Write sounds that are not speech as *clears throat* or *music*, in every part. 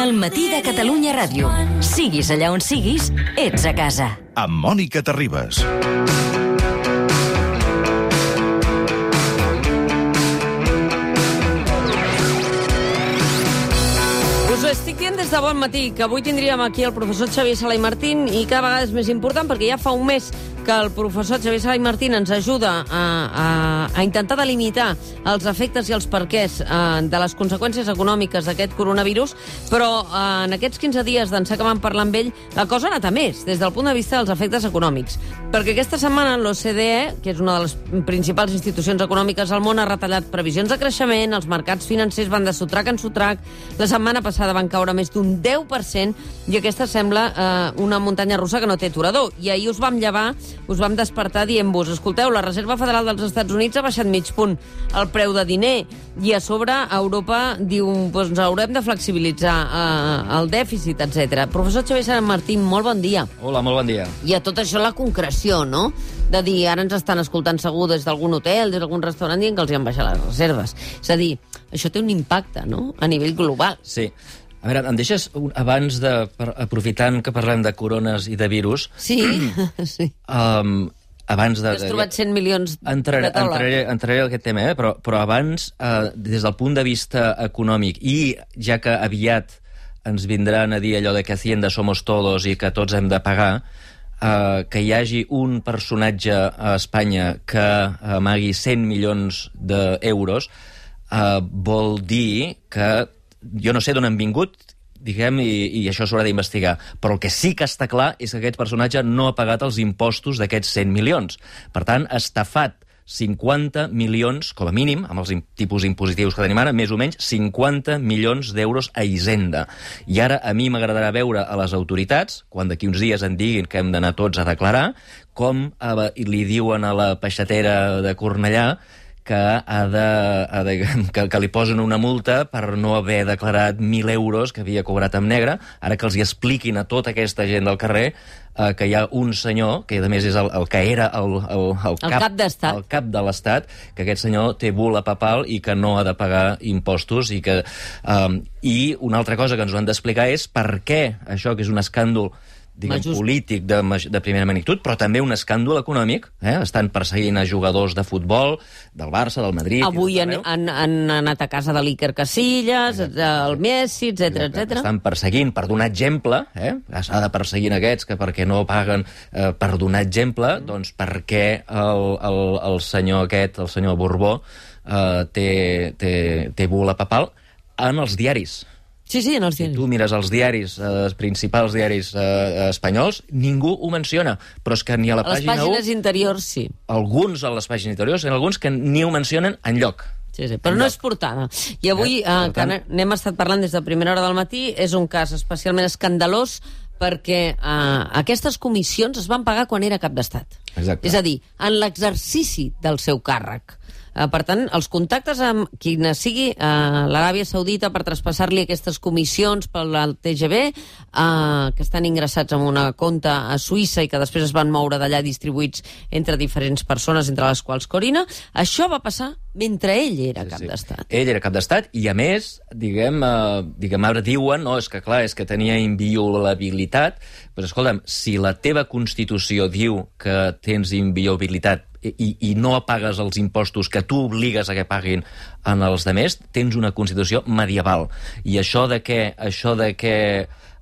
El matí de Catalunya Ràdio. Siguis allà on siguis, ets a casa. amb Mònica Terribas. Us ho estic dient des de bon matí, que avui tindríem aquí el professor Xavier Sala i Martín i cada vegada és més important perquè ja fa un mes que el professor Xavier Sala i Martín ens ajuda a, a, a intentar delimitar els efectes i els perquès eh, de les conseqüències econòmiques d'aquest coronavirus, però eh, en aquests 15 dies d'ençà que vam parlar amb ell, la cosa ha anat a més, des del punt de vista dels efectes econòmics. Perquè aquesta setmana l'OCDE, que és una de les principals institucions econòmiques al món, ha retallat previsions de creixement, els mercats financers van de sotrac en sotrac, la setmana passada van caure més d'un 10% i aquesta sembla eh, una muntanya russa que no té aturador. I ahir us vam llevar, us vam despertar dient-vos, escolteu, la Reserva Federal dels Estats Units ha baixat mig punt el preu de diner i a sobre Europa diu doncs haurem de flexibilitzar eh, el dèficit, etc. Professor Xavier Sant Martín, molt bon dia. Hola, molt bon dia. I a tot això la concreció, no? De dir, ara ens estan escoltant segur des d'algun hotel, des d'algun restaurant, dient que els hi han baixat les reserves. És a dir, això té un impacte, no?, a nivell global. Sí. A veure, em deixes, un, abans de... Per, aprofitant que parlem de corones i de virus, Sí, *clears throat* sí. um, abans de... Has trobat 100 milions Entraré, de dòlars. entraré, entraré en aquest tema, eh? però, però abans, eh, des del punt de vista econòmic, i ja que aviat ens vindran a dir allò de que Hacienda somos todos i que tots hem de pagar, eh, que hi hagi un personatge a Espanya que amagui 100 milions d'euros, eh, vol dir que jo no sé d'on han vingut, diguem, i, i això s'haurà d'investigar. Però el que sí que està clar és que aquest personatge no ha pagat els impostos d'aquests 100 milions. Per tant, ha estafat 50 milions, com a mínim, amb els tipus impositius que tenim ara, més o menys 50 milions d'euros a Hisenda. I ara a mi m'agradarà veure a les autoritats, quan d'aquí uns dies en diguin que hem d'anar tots a declarar, com li diuen a la peixatera de Cornellà que, ha de, ha de, *laughs* que, que li posen una multa per no haver declarat 1.000 euros que havia cobrat amb negre, ara que els hi expliquin a tota aquesta gent del carrer eh, que hi ha un senyor, que a més és el, el que era el, el, el, El cap d'estat. el cap de l'Estat, que aquest senyor té bula papal i que no ha de pagar impostos i que... Um, I una altra cosa que ens ho han d'explicar és per què això, que és un escàndol diguem, Majúscul. polític de, de primera magnitud, però també un escàndol econòmic. Eh? Estan perseguint a jugadors de futbol, del Barça, del Madrid... Avui han, han, han anat a casa de l'Iker Casillas, el Messi, etc etc. Estan perseguint per donar exemple, eh? s'ha de perseguir aquests que perquè no paguen eh, per donar exemple, doncs per què el, el, el senyor aquest, el senyor Borbó, eh, té, té, té bula papal en els diaris. Sí, sí, en els Si diaris. tu mires els diaris, eh, els principals diaris eh, espanyols, ningú ho menciona, però és que ni a la A les pàgina 1, pàgines interiors, sí. alguns a les pàgines interiors, en alguns que ni ho mencionen en lloc. Sí, sí, però no és portada. I avui, Eh, que tant- n- n'hem estat parlant des de primera hora del matí, és un cas especialment escandalós perquè eh, aquestes comissions es van pagar quan era cap d'estat. Exacte. És a dir, en l'exercici del seu càrrec. Eh, per tant, els contactes amb qui sigui eh, l'Aràbia Saudita per traspassar-li aquestes comissions pel al TGV, eh, que estan ingressats en una compta a Suïssa i que després es van moure d'allà distribuïts entre diferents persones, entre les quals Corina, això va passar mentre ell era cap d'estat. Ell era cap d'estat i, a més, diguem, eh, diguem ara diuen, no, és que clar, és que tenia inviolabilitat, però escolta'm, si la teva Constitució diu que tens inviolabilitat i, i no pagues els impostos que tu obligues a que paguin en els demés, tens una Constitució medieval. I això de que, això de que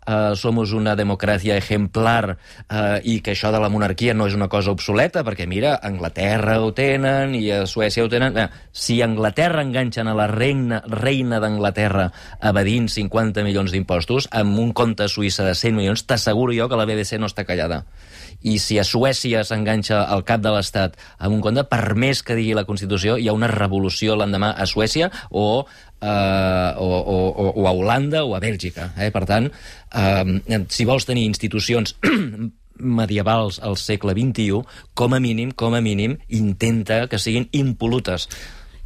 eh, somos una democràcia ejemplar eh, i que això de la monarquia no és una cosa obsoleta, perquè mira, Anglaterra ho tenen i a Suècia ho tenen... Eh, si Anglaterra enganxen a la reina, reina d'Anglaterra evadint 50 milions d'impostos, amb un compte Suïssa de 100 milions, t'asseguro jo que la BBC no està callada. I si a Suècia s'enganxa al cap de l'Estat amb un compte, per més que digui la Constitució, hi ha una revolució l'endemà a Suècia o eh, o, o, o, a Holanda o a Bèlgica. Eh? Per tant, eh, si vols tenir institucions *clears throat* medievals al segle XXI, com a mínim, com a mínim, intenta que siguin impolutes.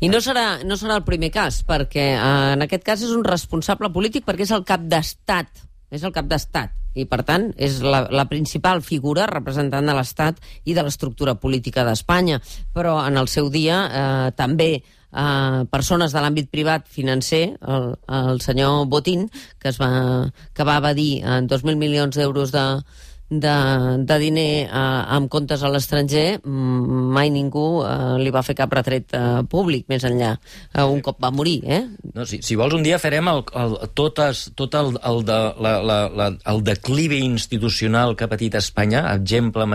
I no serà, no serà el primer cas, perquè eh, en aquest cas és un responsable polític perquè és el cap d'estat, és el cap d'estat, i per tant és la, la principal figura representant de l'Estat i de l'estructura política d'Espanya. Però en el seu dia eh, també eh, persones de l'àmbit privat financer, el, el senyor Botín, que, es va, que va evadir en 2.000 milions d'euros de, de, de diner eh, amb comptes a l'estranger, mm, mai ningú eh, li va fer cap retret eh, públic més enllà. Eh, un cop va morir, eh? No, si, si vols, un dia farem el, el, totes, tot el, el, de, la, la, la, el declivi institucional que ha patit Espanya, exemple,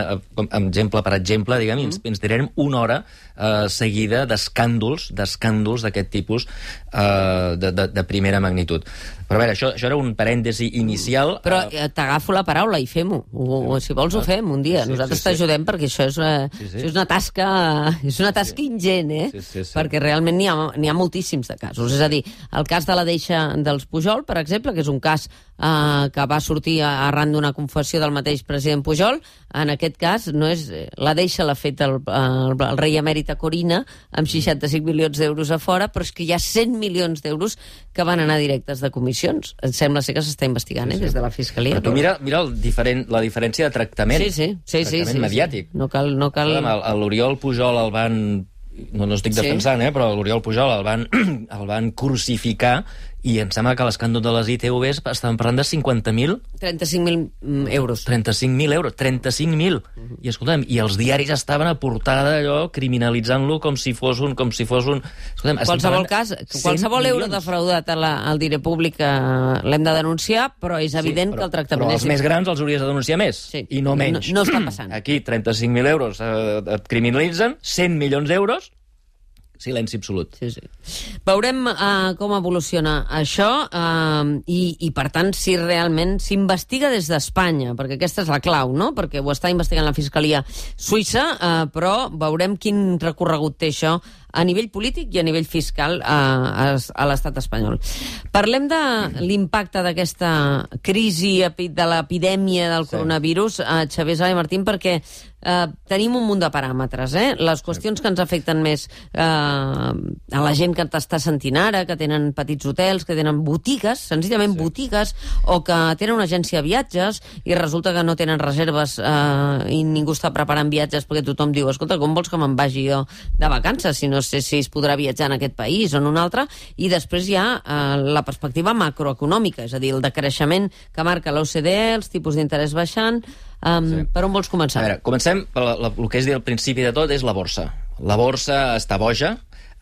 exemple per exemple, diguem, mm. ens, ens tirarem una hora eh, seguida d'escàndols, d'escàndols d'aquest tipus eh, de, de, de primera magnitud. Però a veure, això, això era un parèntesi inicial. Però eh, eh, t'agafo la paraula i fem-ho. O, o, si vols ho fem un dia. Sí, Nosaltres sí, sí. t'ajudem perquè això és, una, Sí, sí. això és una tasca és una tasca ingent, eh? Sí, sí, sí. Perquè realment n'hi ha, n'hi ha moltíssims de casos. És a dir, el cas de la deixa dels Pujol, per exemple, que és un cas eh, que va sortir arran d'una confessió del mateix president Pujol, en aquest cas no és la deixa l'ha fet el, el, el rei emèrit a Corina amb 65 milions d'euros a fora, però és que hi ha 100 milions d'euros que van anar directes de comissions. Em sembla ser que s'està investigant, eh, des de la Fiscalia. Però tu mira, mira el diferent, la diferència de tractament. Sí, sí, sí, sí, tractament sí, mediàtic. Sí. No cal, no cal... L'Oriol Pujol el van... No, no estic Sí. defensant, eh, però l'Oriol Pujol el van, *clears throat* el van crucificar i em sembla que l'escàndol de les ITVs estaven parlant de 50.000 35.000 mm, euros. 35.000 euros, 35.000. I escolta'm, i els diaris estaven a portada allò criminalitzant-lo com si fos un... Com si fos un... Escolta'm, estem Qualsevol cas, de 100 qualsevol euro milions. defraudat a la, al diner públic eh, l'hem de denunciar, però és evident però, que el tractament però és... els més grans els hauries de denunciar més, Sí. i no menys. No- no està passant. Aquí, 35.000 euros eh, et criminalitzen, 100 milions d'euros, silenci absolut. Sí, sí. Veurem uh, com evoluciona això uh, i, i, per tant, si realment s'investiga des d'Espanya, perquè aquesta és la clau, no? Perquè ho està investigant la Fiscalia Suïssa, uh, però veurem quin recorregut té això a nivell polític i a nivell fiscal uh, a, a l'estat espanyol. Parlem de l'impacte d'aquesta crisi, de l'epidèmia del Sí. coronavirus, a Xavier Sala i Martín, perquè eh, tenim un munt de paràmetres. Eh? Les qüestions que ens afecten més eh, a la gent que t'està sentint ara, que tenen petits hotels, que tenen botigues, senzillament sí. botigues, o que tenen una agència de viatges i resulta que no tenen reserves eh, i ningú està preparant viatges perquè tothom diu, escolta, com vols que me'n vagi jo de vacances si no sé si es podrà viatjar en aquest país o en un altre? I després hi ha eh, la perspectiva macroeconòmica, és a dir, el decreixement que marca l'OCDE, els tipus d'interès baixant... Um, sí. Per on vols començar? A veure, comencem per la, la, el que és dir al principi de tot és la borsa. La borsa està boja,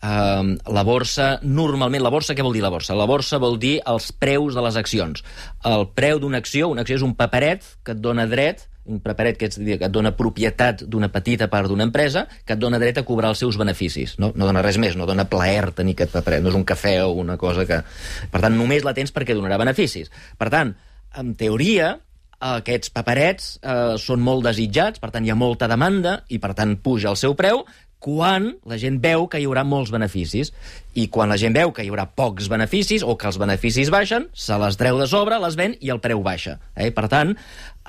Um, la borsa, normalment, la borsa, què vol dir la borsa? La borsa vol dir els preus de les accions. El preu d'una acció, una acció és un paperet que et dona dret, un paperet que, dir, que et dona propietat d'una petita part d'una empresa, que et dona dret a cobrar els seus beneficis. No, no dona res més, no dona plaer tenir aquest paperet, no és un cafè o una cosa que... Per tant, només la tens perquè donarà beneficis. Per tant, en teoria, aquests paperets eh, són molt desitjats, per tant hi ha molta demanda i per tant puja el seu preu quan la gent veu que hi haurà molts beneficis. I quan la gent veu que hi haurà pocs beneficis o que els beneficis baixen, se les treu de sobre, les ven i el preu baixa. Eh? Per tant,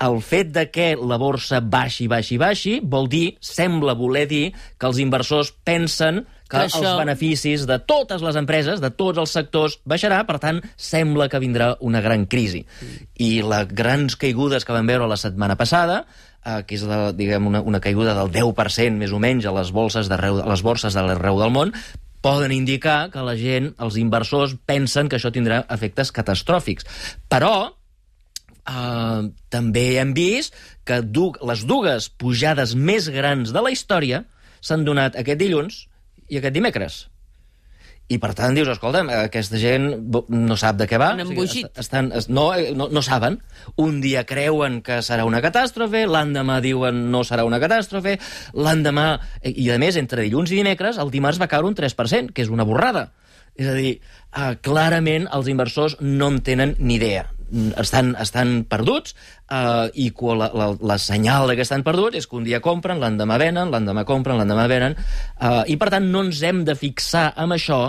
el fet de que la borsa baixi, baixi, baixi, vol dir, sembla voler dir, que els inversors pensen que, Que això... els beneficis de totes les empreses, de tots els sectors, baixarà, per tant, sembla que vindrà una gran crisi. I les grans caigudes que vam veure la setmana passada, eh, que és de, diguem, una, una caiguda del 10% més o menys a les bolses d'arreu a les borses de l'arreu del món, poden indicar que la gent, els inversors, pensen que això tindrà efectes catastròfics. Però, Uh, també hem vist que du les dues pujades més grans de la història s'han donat aquest dilluns i aquest dimecres. I per tant dius, escolta'm, aquesta gent no sap de què va. Han embogit. est- estan, es- no, eh, no, no saben. Un dia creuen que serà una catàstrofe, l'endemà diuen no serà una catàstrofe, l'endemà... I, a més, entre dilluns i dimecres, el dimarts va caure un 3%, que és una borrada. És a dir, uh, clarament els inversors no en tenen ni idea. Estan, estan perduts uh, i la, la, la senyal que estan perduts és que un dia compren, l'endemà venen, l'endemà compren, l'endemà venen, uh, i per tant no ens hem de fixar amb això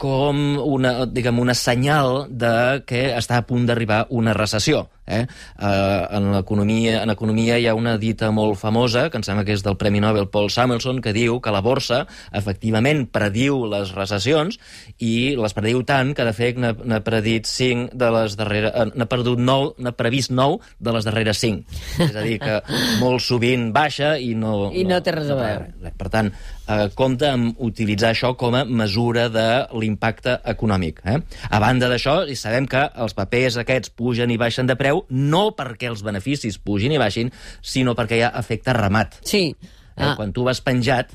com una, diguem, una senyal de que està a punt d'arribar una recessió. Eh? Uh, en, economia, en economia hi ha una dita molt famosa, que em sembla que és del Premi Nobel Paul Samuelson, que diu que la borsa efectivament prediu les recessions i les prediu tant que, de fet, n'ha predit 5 de les darreres... eh, N'ha perdut 9, n'ha previst 9 de les darreres 5. És a dir, que molt sovint baixa i no... I no té res a veure. Per tant, eh, compta amb utilitzar això com a mesura de l'impacte econòmic. Eh? A banda d'això, sabem que els papers aquests pugen i baixen de preu no perquè els beneficis pugin i baixin, sinó perquè hi ha efecte ramat. Sí. Eh? Ah, Quan tu vas penjat,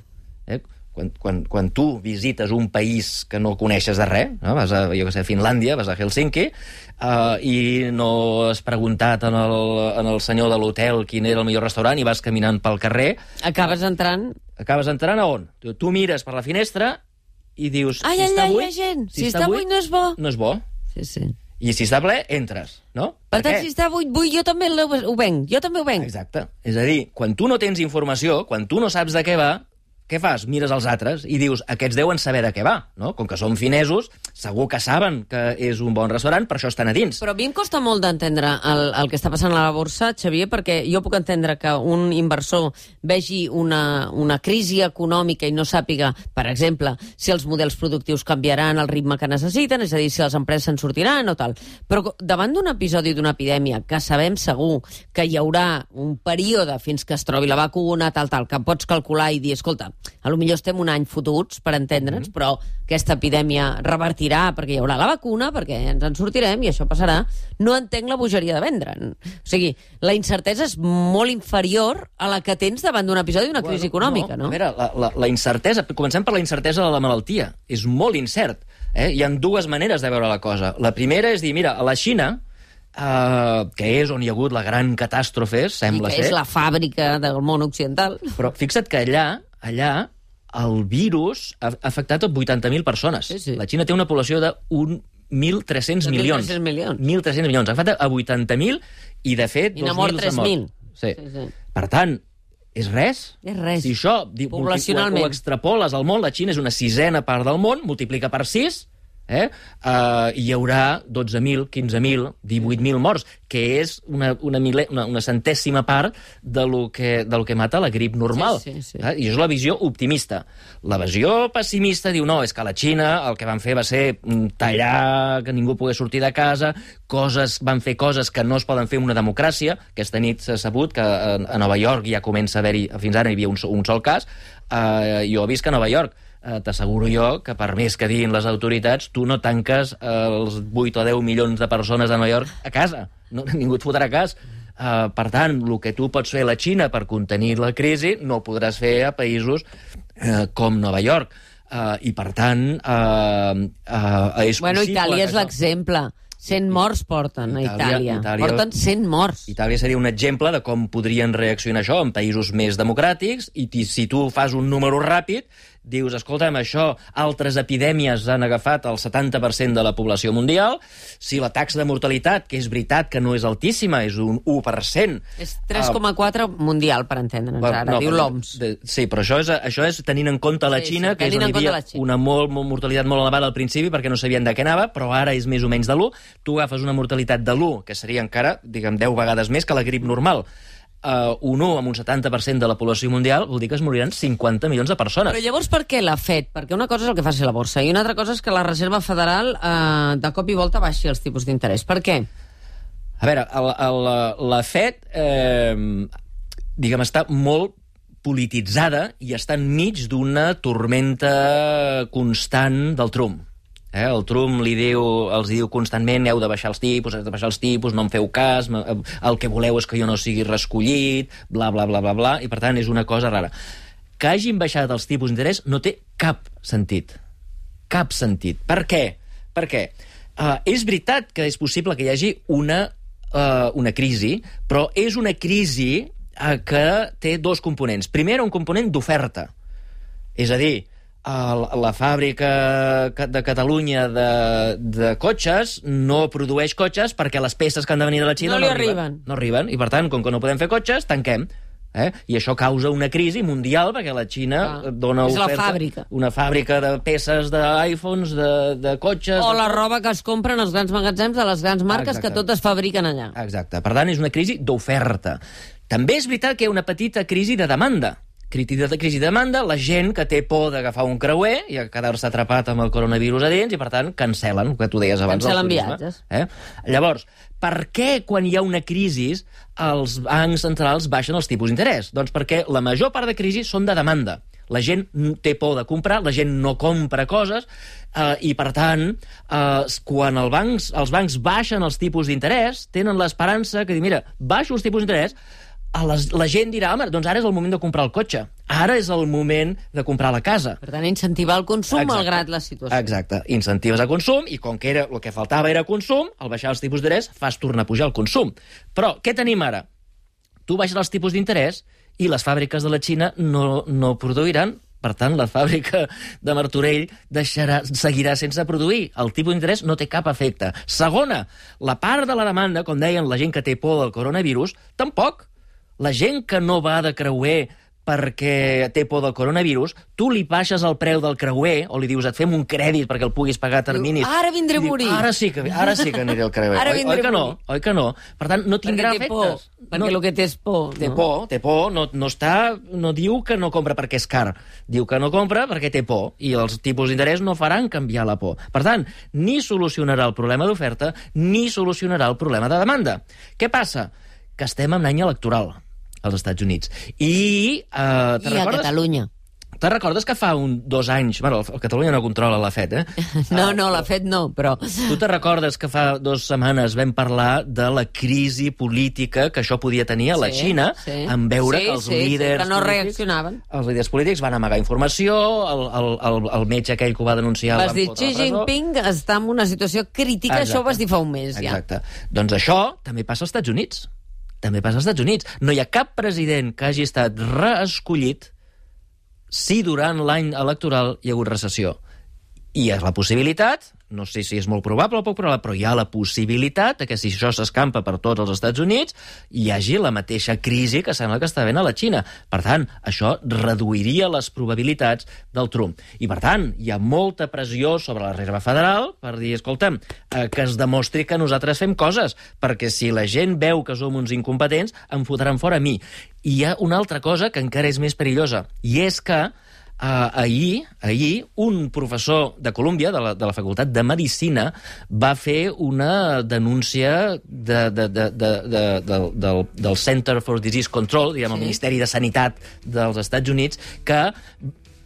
eh? quan, quan, quan tu visites un país que no coneixes de res, no? vas a, jo que sé, a Finlàndia, vas a Helsinki, eh, i no has preguntat en el, en el senyor de l'hotel quin era el millor restaurant i vas caminant pel carrer, acabes entrant... acabes entrant a on? Tu, tu mires per la finestra i dius... Ai, si està allà hi buit, ha gent. Si està buit no és bo. No és bo. Sí, sí. I si està ple, entres, no? Per tant, què? si està buit, buit, jo també ho venc. Jo també ho venc. Exacte. És a dir, quan tu no tens informació, quan tu no saps de què va, què fas? Mires els altres i dius, aquests deuen saber de què va, no? Com que som finesos, segur que saben que és un bon restaurant, per això estan a dins. Però a mi em costa molt d'entendre el, el que està passant a la borsa, Xavier, perquè jo puc entendre que un inversor vegi una, una crisi econòmica i no sàpiga, per exemple, si els models productius canviaran el ritme que necessiten, és a dir, si les empreses se'n sortiran o tal. Però davant d'un episodi d'una epidèmia que sabem segur que hi haurà un període fins que es trobi la vacuna, tal, tal, que pots calcular i dir, escolta, a lo millor estem un any fotuts, per entendre'ns, però aquesta epidèmia revertirà perquè hi haurà la vacuna, perquè ens en sortirem i això passarà, no entenc la bogeria de vendre. O sigui, la incertesa és molt inferior a la que tens davant d'un episodi d'una crisi econòmica, no? A veure, la, la, la incertesa, comencem per la incertesa de la malaltia. És molt incert. Eh? Hi ha dues maneres de veure la cosa. La primera és dir, mira, a la Xina, eh, que és on hi ha hagut la gran catàstrofe, I sembla que ser... és la fàbrica del món occidental. Però fixa't que allà, allà, el virus ha afectat a 80.000 persones. Sí, sí. La Xina té una població de un 1.300 De milions. 1.300 milions. 1.300 milions. Ha afectat a 80.000 i, de fet, I n'ha mort 2.000 s'han mort. 3.000. Sí. Sí, sí. Per tant, és res. És res. Si això ho, ho extrapoles al món, la Xina és una sisena part del món, multiplica per 6, eh? Uh, hi haurà 12.000, 15.000, 18.000 morts, que és una, una, mile, una, una centèsima part de lo, que, de lo que mata la grip normal. Sí, sí, sí. Eh? I és la visió optimista. La visió pessimista diu, no, és que a la Xina el que van fer va ser mm, tallar, que ningú pogués sortir de casa, coses, van fer coses que no es poden fer en una democràcia. Aquesta nit s'ha sabut que a, a Nova York ja comença a haver-hi, fins ara hi havia un, un sol cas, uh, jo visc a Nova York, eh, t'asseguro jo que per més que diguin les autoritats, tu no tanques eh, els 8 o 10 milions de persones a Nova York a casa. No, *laughs* ningú et fotrà cas. Uh, per tant, el que tu pots fer a la Xina per contenir la crisi no ho podràs fer a països uh, com Nova York. Uh, I, per tant, uh, uh, és Bueno, possible Itàlia és l'exemple. 100 morts porten a Itàlia- Itàlia. Itàlia- Porten 100 morts. Itàlia seria un exemple de com podrien reaccionar això en països més democràtics i si tu fas un número ràpid, dius, escolta'm, això, altres epidèmies han agafat el 70% de la població mundial, si la taxa de mortalitat, que és veritat que no és altíssima, és un 1%... És 3,4 mundial, per entendre'ns, Bueno, ara, no, diu l'OMS. Sí, però això és, això és tenint en compte la Sí, sí, Xina, que és on hi havia una molt, molt, mortalitat molt elevada al principi perquè no sabien de què anava, però ara és més o menys de l'1. Tu agafes una mortalitat de l'1, que seria encara, diguem, 10 vegades més que la grip normal. Uh, un 1 amb un 70% de la població mundial vol dir que es moriran 50 milions de persones. Però llavors per què l'ha fet? Perquè una cosa és el que faci la borsa i una altra cosa és que la Reserva Federal eh, de cop i volta baixi els tipus d'interès. Per què? A veure, el, el, la FED, eh, diguem, està molt polititzada i està enmig d'una tormenta constant del Trump. Eh? El Trump li diu, els diu constantment heu de baixar els tipus, heu de baixar els tipus, no em feu cas, m- el que voleu és que jo no sigui reescollit, bla, bla, bla, bla, bla, i per tant és una cosa rara. Que hagin baixat els tipus d'interès no té cap sentit cap sentit. Per què? Perquè uh, és veritat que és possible que hi hagi una, uh, una crisi, però és una crisi uh, que té dos components. Primer, un component d'oferta. És a dir, la fàbrica ca- de Catalunya de, de cotxes no produeix cotxes perquè les peces que han de venir de la Xina No li arriben. No arriben, i per tant, com que no podem fer cotxes, tanquem. Eh? I això causa una crisi mundial perquè la Xina Clar. dona És la oferta... fàbrica. Una fàbrica de peces d'iPhones, de, de cotxes... O la roba que es compren als grans magatzems de les grans marques Exacte. que totes fabriquen allà. Exacte. Per tant, és una crisi d'oferta. També és veritat que hi ha una petita crisi de demanda. Crisi de, crisi de demanda, la gent que té por d'agafar un creuer i quedar-se atrapat amb el coronavirus a dins i, per tant, cancel·len, el que tu deies abans. Cancel·len viatges. Eh? Llavors, per què quan hi ha una crisi els bancs centrals baixen els tipus d'interès? Doncs perquè la major part de crisis són de demanda. La gent té por de comprar, la gent no compra coses, eh, i per tant, eh, quan el bancs, els bancs baixen els tipus d'interès, tenen l'esperança que, mira, baixo els tipus d'interès, a les, la gent dirà, home, doncs ara és el moment de comprar el cotxe, ara és el moment de comprar la casa. Per tant, incentivar el consum Exacte. malgrat la situació. Exacte. Incentives a consum i com que era, el que faltava era consum, al baixar els tipus d'interès fas tornar a pujar el consum. Però què tenim ara? Tu baixes els tipus d'interès i les fàbriques de la Xina no, no produiran per tant, la fàbrica de Martorell deixarà, seguirà sense produir. El tipus d'interès no té cap efecte. Segona, la part de la demanda, com deien, la gent que té por del coronavirus, tampoc. La gent que no va de creuer perquè té por del coronavirus, tu li baixes el preu del creuer o li dius et fem un crèdit perquè el puguis pagar a terminis. "Ara vindré a diu, morir." Ara sí que, ara sí que aniré al creuer. *laughs* Ara oi, oi que no? Oi que no? Per tant, no tindrà perquè té por. efectes. Perquè no, el que té és por. Té no? por, té por, no, no, està, no diu que no compra perquè és car, diu que no compra perquè té por, i els tipus d'interès no faran canviar la por. Per tant, ni solucionarà el problema d'oferta, ni solucionarà el problema de demanda. Què passa? Que estem en any electoral als Estats Units. I, eh, I a recordes? Catalunya. Te'n recordes que fa un, dos anys... Bueno, el- Catalunya no controla la FED, eh? *laughs* No, no, l'ha fet no, però... Tu te recordes que fa dues setmanes vam parlar de la crisi política que això podia tenir a la Sí, Xina sí. en veure Sí, que els sí, sí, líders que no polítics, reaccionaven. Els líders polítics van amagar informació, el, el, el, el metge aquell que ho va denunciar... Vas dir, a Xi la. Jinping està en una situació crítica, Exacte. això ho vas dir fa un mes, ja. Exacte. Doncs això també passa als Estats Units. També passa als Estats Units. No hi ha cap president que hagi estat reescollit si durant l'any electoral hi ha hagut recessió. Hi ha la possibilitat, no sé si és molt probable o poc probable, però hi ha la possibilitat que si això s'escampa per tots els Estats Units hi hagi la mateixa crisi que sembla que està havent a la Xina. Per tant, això reduiria les probabilitats del Trump. I, per tant, hi ha molta pressió sobre la Reserva Federal per dir, escolta'm, eh, que es demostri que nosaltres fem coses, perquè si la gent veu que som uns incompetents, em fotran fora a mi. I hi ha una altra cosa que encara és més perillosa, i és que Uh, ahir, ahir, un professor de Colúmbia, de la, de la Facultat de Medicina, va fer una denúncia de, de, de, de, de, de, del, del Center for Disease Control, diguem, sí. el Ministeri de Sanitat dels Estats Units, que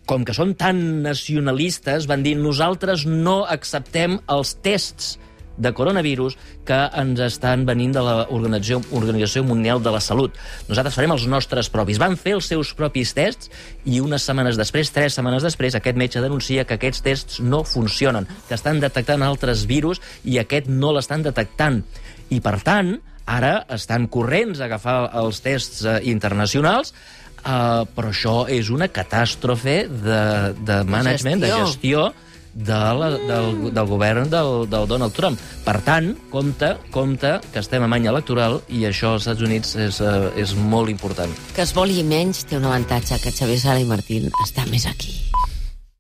com que són tan nacionalistes, van dir nosaltres no acceptem els tests de coronavirus que ens estan venint de l'Organització Organització Mundial de la Salut. Nosaltres farem els nostres propis. Van fer els seus propis tests i unes setmanes després, tres setmanes després, aquest metge denuncia que aquests tests no funcionen, que estan detectant altres virus i aquest no l'estan detectant. I, per tant, ara estan corrents a agafar els tests eh, internacionals Uh, però això és una catàstrofe de, de management, de gestió. gestió de la, del, del govern del, del Donald Trump. Per tant, compte, compte, que estem en any electoral i això als Estats Units és, uh, és molt important. Que es voli menys té un avantatge, que Xavier Sala i Martín està més aquí.